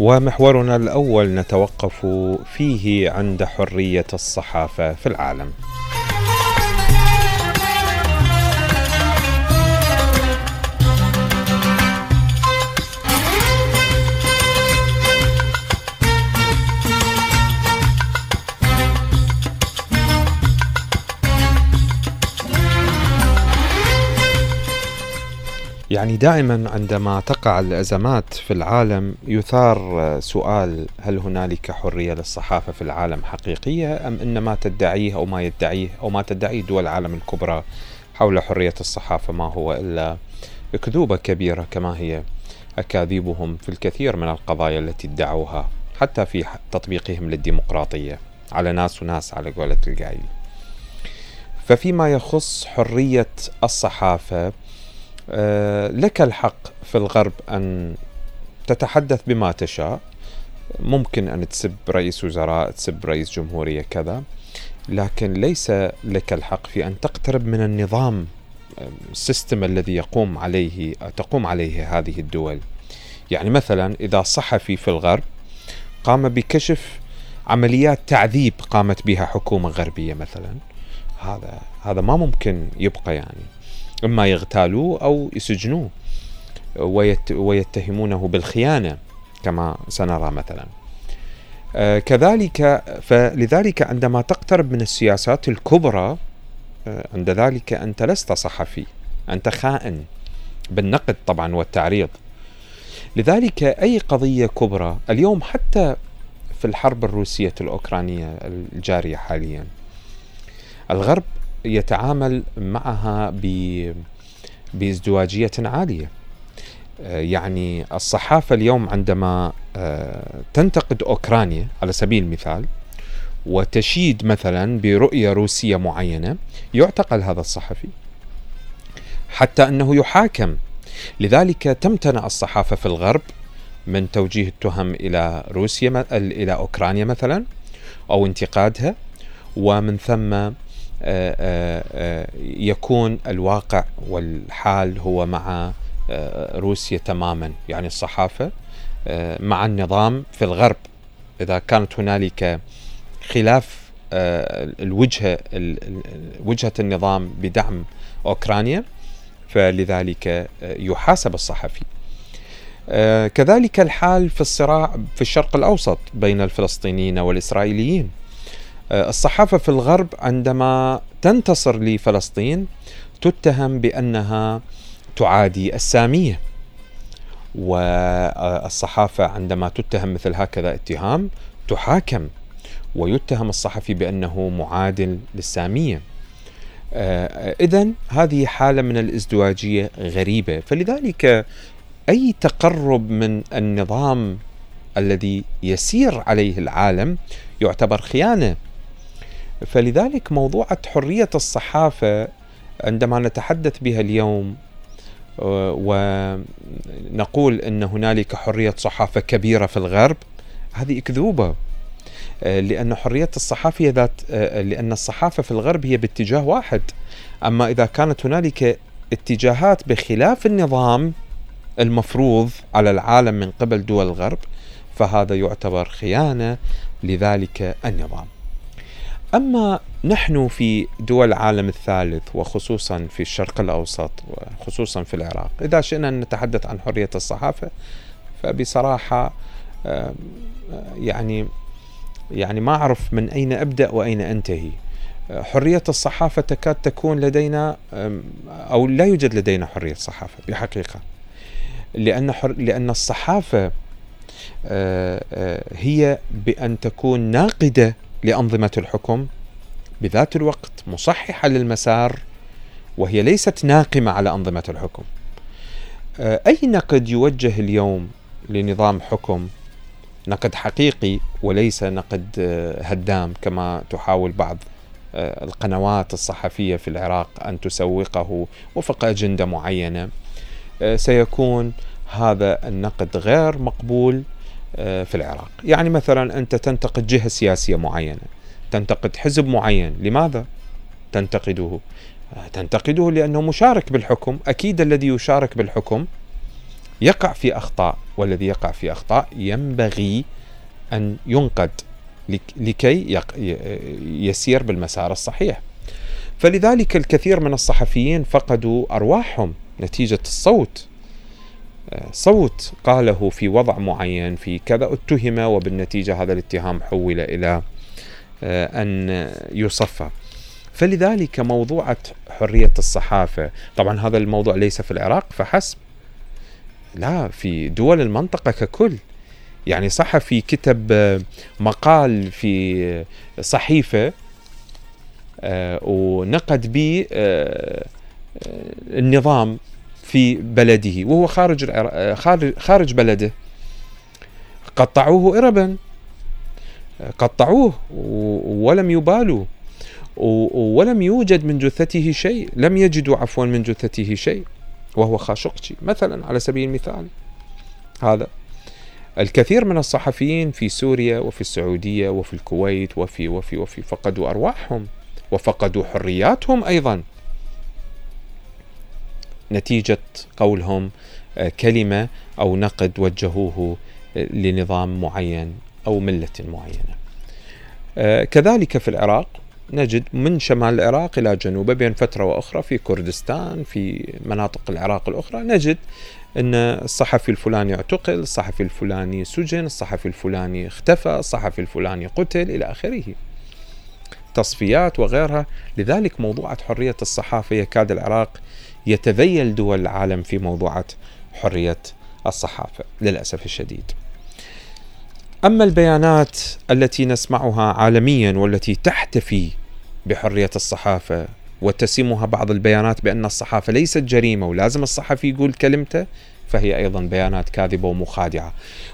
ومحورنا الأول نتوقف فيه عند حرية الصحافة في العالم. يعني دائما عندما تقع الأزمات في العالم يثار سؤال هل هنالك حرية للصحافة في العالم حقيقية أم إن ما تدعيه أو ما يدعيه أو ما تدعيه دول العالم الكبرى حول حرية الصحافة ما هو إلا أكذوبة كبيرة كما هي أكاذيبهم في الكثير من القضايا التي ادعوها حتى في تطبيقهم للديمقراطية. على ناس وناس على قولة القايل. ففيما يخص حرية الصحافة لك الحق في الغرب أن تتحدث بما تشاء. ممكن أن تسب رئيس وزراء تسب رئيس جمهورية كذا لكن ليس لك الحق في أن تقترب من النظام السيستم الذي يقوم عليه تقوم عليه هذه الدول. يعني مثلا إذا صحفي في الغرب قام بكشف عمليات تعذيب قامت بها حكومة غربية مثلا هذا هذا ما ممكن يبقى يعني. إما يغتالوه أو يسجنوه ويت ويتهمونه بالخيانة كما سنرى مثلا. آه كذلك فلذلك عندما تقترب من السياسات الكبرى آه عند ذلك أنت لست صحفي أنت خائن بالنقد طبعا والتعريض. لذلك أي قضية كبرى اليوم حتى في الحرب الروسية الأوكرانية الجارية حاليا الغرب يتعامل معها بازدواجية عالية. آه، يعني الصحافة اليوم عندما آه، تنتقد أوكرانيا على سبيل المثال وتشيد مثلا برؤية روسية معينة يعتقل هذا الصحفي حتى أنه يحاكم. لذلك تمتنع الصحافة في الغرب من توجيه التهم إلى روسيا إلى أوكرانيا مثلا أو انتقادها ومن ثم يكون الواقع والحال هو مع روسيا تماما يعني الصحافة مع النظام في الغرب. إذا كانت هنالك خلاف الوجهه وجهة النظام بدعم أوكرانيا فلذلك يحاسب الصحفي. كذلك الحال في الصراع في الشرق الأوسط بين الفلسطينيين والإسرائيليين. آه، الصحافة في الغرب عندما تنتصر لفلسطين تتهم بأنها تعادي السامية. والصحافة عندما تتهم مثل هكذا اتهام تحاكم ويتهم الصحفي بأنه معادل للسامية. آه، إذا هذه حالة من الازدواجية غريبة. فلذلك أي تقرب من النظام الذي يسير عليه العالم يعتبر خيانة. فلذلك موضوعة حرية الصحافة عندما نتحدث بها اليوم آه، ونقول إن هنالك حرية صحافة كبيرة في الغرب هذه أكذوبة آه، لأن حرية الصحافة ذات آه، لأن الصحافة في الغرب هي باتجاه واحد. أما إذا كانت هنالك اتجاهات بخلاف النظام المفروض على العالم من قبل دول الغرب فهذا يعتبر خيانة لذلك النظام. أما نحن في دول العالم الثالث وخصوصا في الشرق الأوسط وخصوصا في العراق إذا شئنا أن نتحدث عن حرية الصحافة فبصراحة يعني يعني ما أعرف من أين أبدأ وأين أنتهي. حرية الصحافة تكاد تكون لدينا أو لا يوجد لدينا حرية صحافة بحقيقة. لأن حر لأن الصحافة آه، آه، هي بأن تكون ناقدة لأنظمة الحكم بذات الوقت مصححة للمسار وهي ليست ناقمة على أنظمة الحكم. آه، أي نقد يوجه اليوم لنظام حكم نقد حقيقي وليس نقد آه، هدام كما تحاول بعض آه، القنوات الصحفية في العراق أن تسوقه وفق أجندة معينة؟ سيكون هذا النقد غير مقبول في العراق يعني مثلا أنت تنتقد جهة سياسية معينة تنتقد حزب معين لماذا تنتقده آه، تنتقده لأنه مشارك بالحكم أكيد الذي يشارك بالحكم يقع في أخطاء والذي يقع في أخطاء ينبغي أن ينقد لكي يسير بالمسار الصحيح. فلذلك الكثير من الصحفيين فقدوا أرواحهم نتيجة الصوت. صوت قاله في وضع معين في كذا اتهم وبالنتيجة هذا الاتهام حول إلى آه، أن يصفى. فلذلك موضوعة حرية الصحافة طبعا هذا الموضوع ليس في العراق فحسب لا في دول المنطقة ككل يعني صحفي كتب مقال في صحيفة آه، ونقد به آه، النظام في بلده وهو خارج خارج بلده. قطعوه إربا. قطعوه ولم يبالوا ولم يوجد من جثته شيء. لم يجدوا عفوا من جثته شيء. وهو خاشقجي مثلا على سبيل المثال. هذا. الكثير من الصحفيين في سوريا وفي السعودية وفي الكويت وفي وفي وفي فقدوا أرواحهم. وفقدوا حرياتهم أيضا. نتيجة قولهم آه، كلمة أو نقد وجهوه آه، لنظام معين أو ملة معينة. آه، كذلك في العراق نجد من شمال العراق إلى جنوبه بين فترة وأخرى في كردستان في مناطق العراق الأخرى نجد أن الصحفي الفلاني اعتقل الصحفي الفلاني سجن الصحفي الفلاني اختفى الصحفي الفلاني قتل إلى آخره. تصفيات وغيرها. لذلك موضوعة حرية الصحافة يكاد العراق يتذيل دول العالم في موضوعة حرية الصحافة للأسف الشديد. أما البيانات التي نسمعها عالميا والتي تحتفي بحرية الصحافة وتسمها بعض البيانات بأن الصحافة ليست جريمة ولازم الصحفي يقول كلمته فهي أيضا بيانات كاذبة ومخادعة.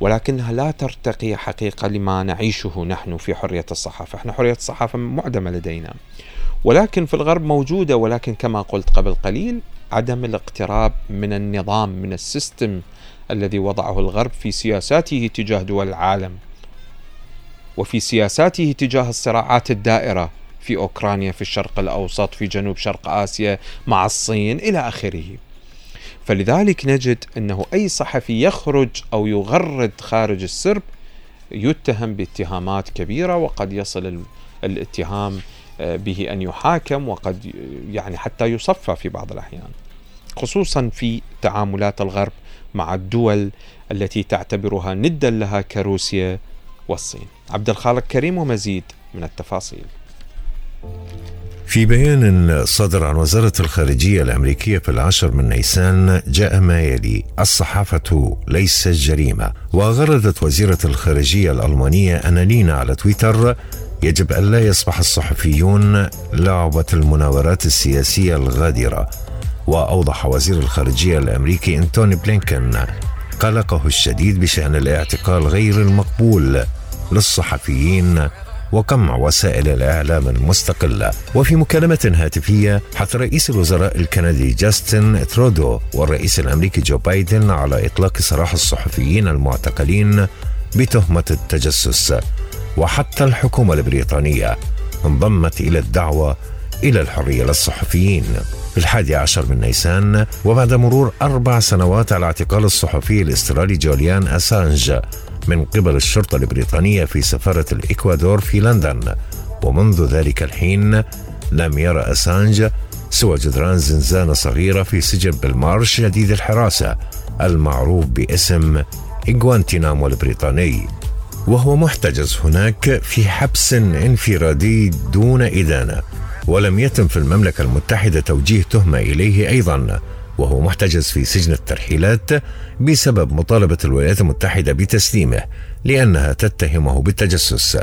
ولكنها لا ترتقي حقيقة لما نعيشه نحن في حرية الصحافة، إحنا حرية الصحافة معدمة لدينا. ولكن في الغرب موجودة ولكن كما قلت قبل قليل عدم الاقتراب من النظام من السيستم الذي وضعه الغرب في سياساته تجاه دول العالم وفي سياساته تجاه الصراعات الدائرة في أوكرانيا في الشرق الأوسط في جنوب شرق آسيا مع الصين إلى آخره. فلذلك نجد أنه أي صحفي يخرج أو يغرد خارج السرب يتهم باتهامات كبيرة وقد يصل الاتهام به أن يحاكم وقد يعني حتى يصفى في بعض الأحيان. خصوصا في تعاملات الغرب مع الدول التي تعتبرها ندا لها كروسيا والصين عبد الخالق كريم ومزيد من التفاصيل في بيان صدر عن وزارة الخارجية الأمريكية في العاشر من نيسان جاء ما يلي الصحافة ليست جريمة وغردت وزيرة الخارجية الألمانية أنالينا على تويتر يجب ألا يصبح الصحفيون لعبة المناورات السياسية الغادرة. وأوضح وزير الخارجية الأمريكي أنتوني بلينكن قلقه الشديد بشأن الاعتقال غير المقبول للصحفيين وقمع وسائل الإعلام المستقلة. وفي مكالمة هاتفية حث رئيس الوزراء الكندي جاستن ترودو والرئيس الأمريكي جو بايدن على إطلاق سراح الصحفيين المعتقلين بتهمة التجسس. وحتى الحكومة البريطانية انضمت إلى الدعوة إلى الحرية للصحفيين. في الحادي عشر من نيسان وبعد مرور أربع سنوات على اعتقال الصحفي الأسترالي جوليان أسانج من قبل الشرطة البريطانية في سفارة الإكوادور في لندن. ومنذ ذلك الحين لم يرى أسانج سوى جدران زنزانة صغيرة في سجن بالمارش شديد الحراسة المعروف باسم إغوانتينامو البريطاني. وهو محتجز هناك في حبس انفرادي دون إدانة ولم يتم في المملكة المتحدة توجيه تهمة إليه أيضا وهو محتجز في سجن الترحيلات بسبب مطالبة الولايات المتحدة بتسليمه لأنها تتهمه بالتجسس.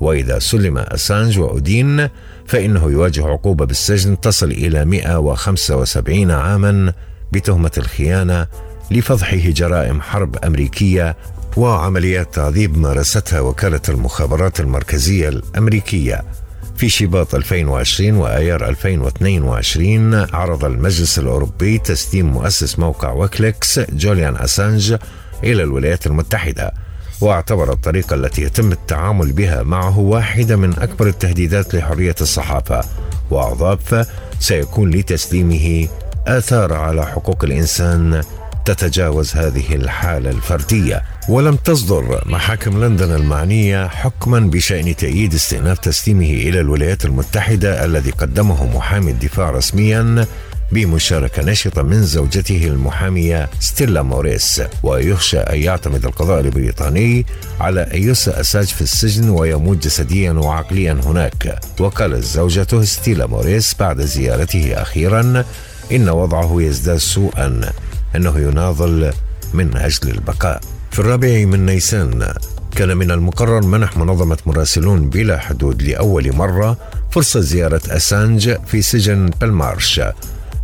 وإذا سلم أسانج وأودين فإنه يواجه عقوبة بالسجن تصل إلى 175 عاما بتهمة الخيانة لفضحه جرائم حرب أمريكية وعمليات تعذيب مارستها وكالة المخابرات المركزية الأمريكية. في شباط 2020 وآيار 2022 عارض المجلس الأوروبي تسليم مؤسس موقع ويكليكس جوليان أسانج إلى الولايات المتحدة. واعتبر الطريقة التي يتم التعامل بها معه واحدة من أكبر التهديدات لحرية الصحافة. وأضاف سيكون لتسليمه آثار على حقوق الإنسان تتجاوز هذه الحالة الفردية. ولم تصدر محاكم لندن المعنية حكما بشأن تأييد استئناف تسليمه إلى الولايات المتحدة الذي قدمه محامي الدفاع رسميا بمشاركة نشطة من زوجته المحامية ستيلا موريس. ويخشى أن يعتمد القضاء البريطاني على أن يسأ أساج في السجن ويموت جسديا وعقليا هناك. وقالت زوجته ستيلا موريس بعد زيارته أخيرا إن وضعه يزداد سوءا أنه يناضل من أجل البقاء. في الرابع من نيسان كان من المقرر منح منظمة مراسلون بلا حدود لأول مرة فرصة زيارة أسانج في سجن بيلمارش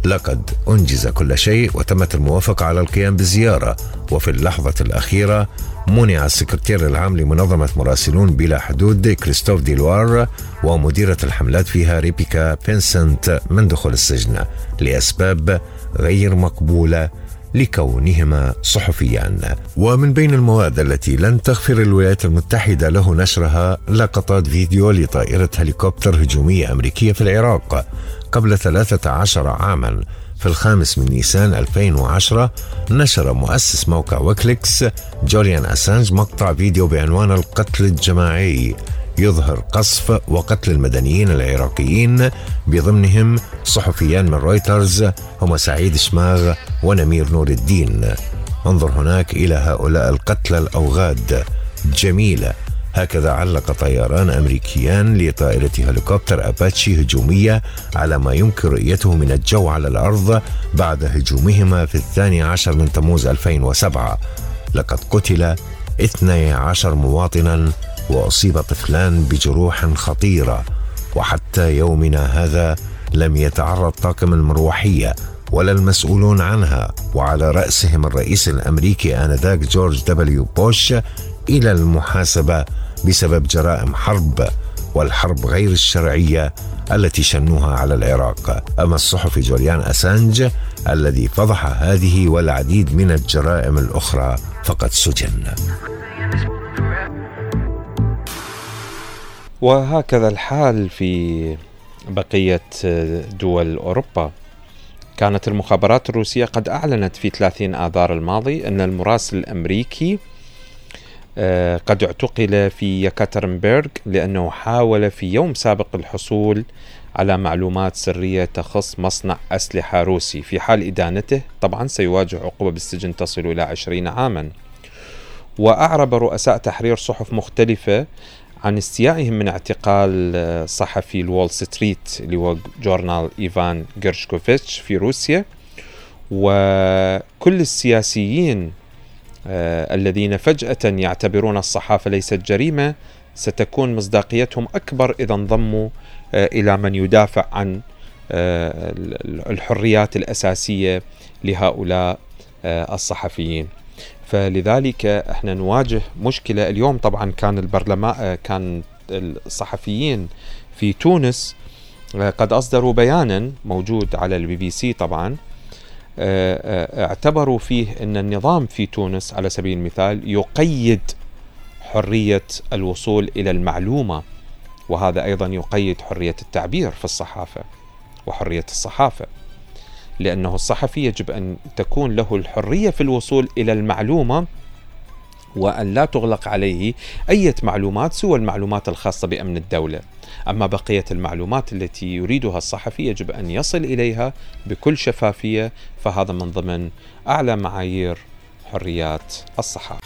لقد أنجز كل شيء وتمت الموافقة على القيام بزيارة وفي اللحظة الأخيرة منع السكرتير العام لمنظمة مراسلون بلا حدود كريستوف ديلوار ومديرة الحملات فيها ريبيكا فينسنت من دخول السجن لأسباب غير مقبولة. لكونهما صحفيان. ومن بين المواد التي لن تغفر الولايات المتحدة له نشرها لقطات فيديو لطائرة هليكوبتر هجومية أمريكية في العراق قبل 13 عاما. في الخامس من نيسان 2010 نشر مؤسس موقع ويكليكس جوليان أسانج مقطع فيديو بعنوان القتل الجماعي. يظهر قصف وقتل المدنيين العراقيين بضمنهم صحفيان من رويترز هما سعيد شماغ ونمير نور الدين. انظر هناك إلى هؤلاء القتلى الأوغاد. جميلة. هكذا علق طيران أمريكيان لطائرة هليكوبتر أباتشي هجومية على ما يمكن رؤيته من الجو على الأرض بعد هجومهما في الثاني عشر من تموز 2007 لقد قتل 12 مواطنا وأصيب طفلان بجروح خطيرة وحتى يومنا هذا لم يتعرض طاقم المروحية ولا المسؤولون عنها. وعلى رأسهم الرئيس الأمريكي آنذاك جورج دبليو بوش إلى المحاسبة بسبب جرائم حرب والحرب غير الشرعية التي شنوها على العراق. أما الصحفي جوليان أسانج الذي فضح هذه والعديد من الجرائم الأخرى فقد سجن. وهكذا الحال في بقية دول أوروبا. كانت المخابرات الروسية قد أعلنت في 30 آذار الماضي أن المراسل الأمريكي آه، قد اعتقل في يكاترنبرغ لأنه حاول في يوم سابق الحصول على معلومات سرية تخص مصنع أسلحة روسي. في حال إدانته طبعا سيواجه عقوبة بالسجن تصل إلى عشرين عاما. وأعرب رؤساء تحرير صحف مختلفة عن استيائهم من اعتقال آه، صحفي الوول ستريت اللي هو جورنال إيفان جيرشكوفيتش في روسيا. وكل السياسيين آه، الذين فجأة يعتبرون الصحافة ليست جريمة ستكون مصداقيتهم أكبر إذا انضموا آه، إلى من يدافع عن الحريات الأساسية لهؤلاء الصحفيين. فلذلك إحنا نواجه مشكلة اليوم. طبعا كان البرلمان كان الصحفيين في تونس قد أصدروا بيانا موجود على البي بي سي طبعا آه، آه، اعتبروا فيه أن النظام في تونس على سبيل المثال يقيد حرية الوصول إلى المعلومة وهذا أيضا يقيد حرية التعبير في الصحافة وحرية الصحافة. لأنه الصحفي يجب أن تكون له الحرية في الوصول إلى المعلومة وأن لا تغلق عليه أي معلومات سوى المعلومات الخاصة بأمن الدولة. أما بقية المعلومات التي يريدها الصحفي يجب أن يصل إليها بكل شفافية فهذا من ضمن أعلى معايير حريات الصحافة.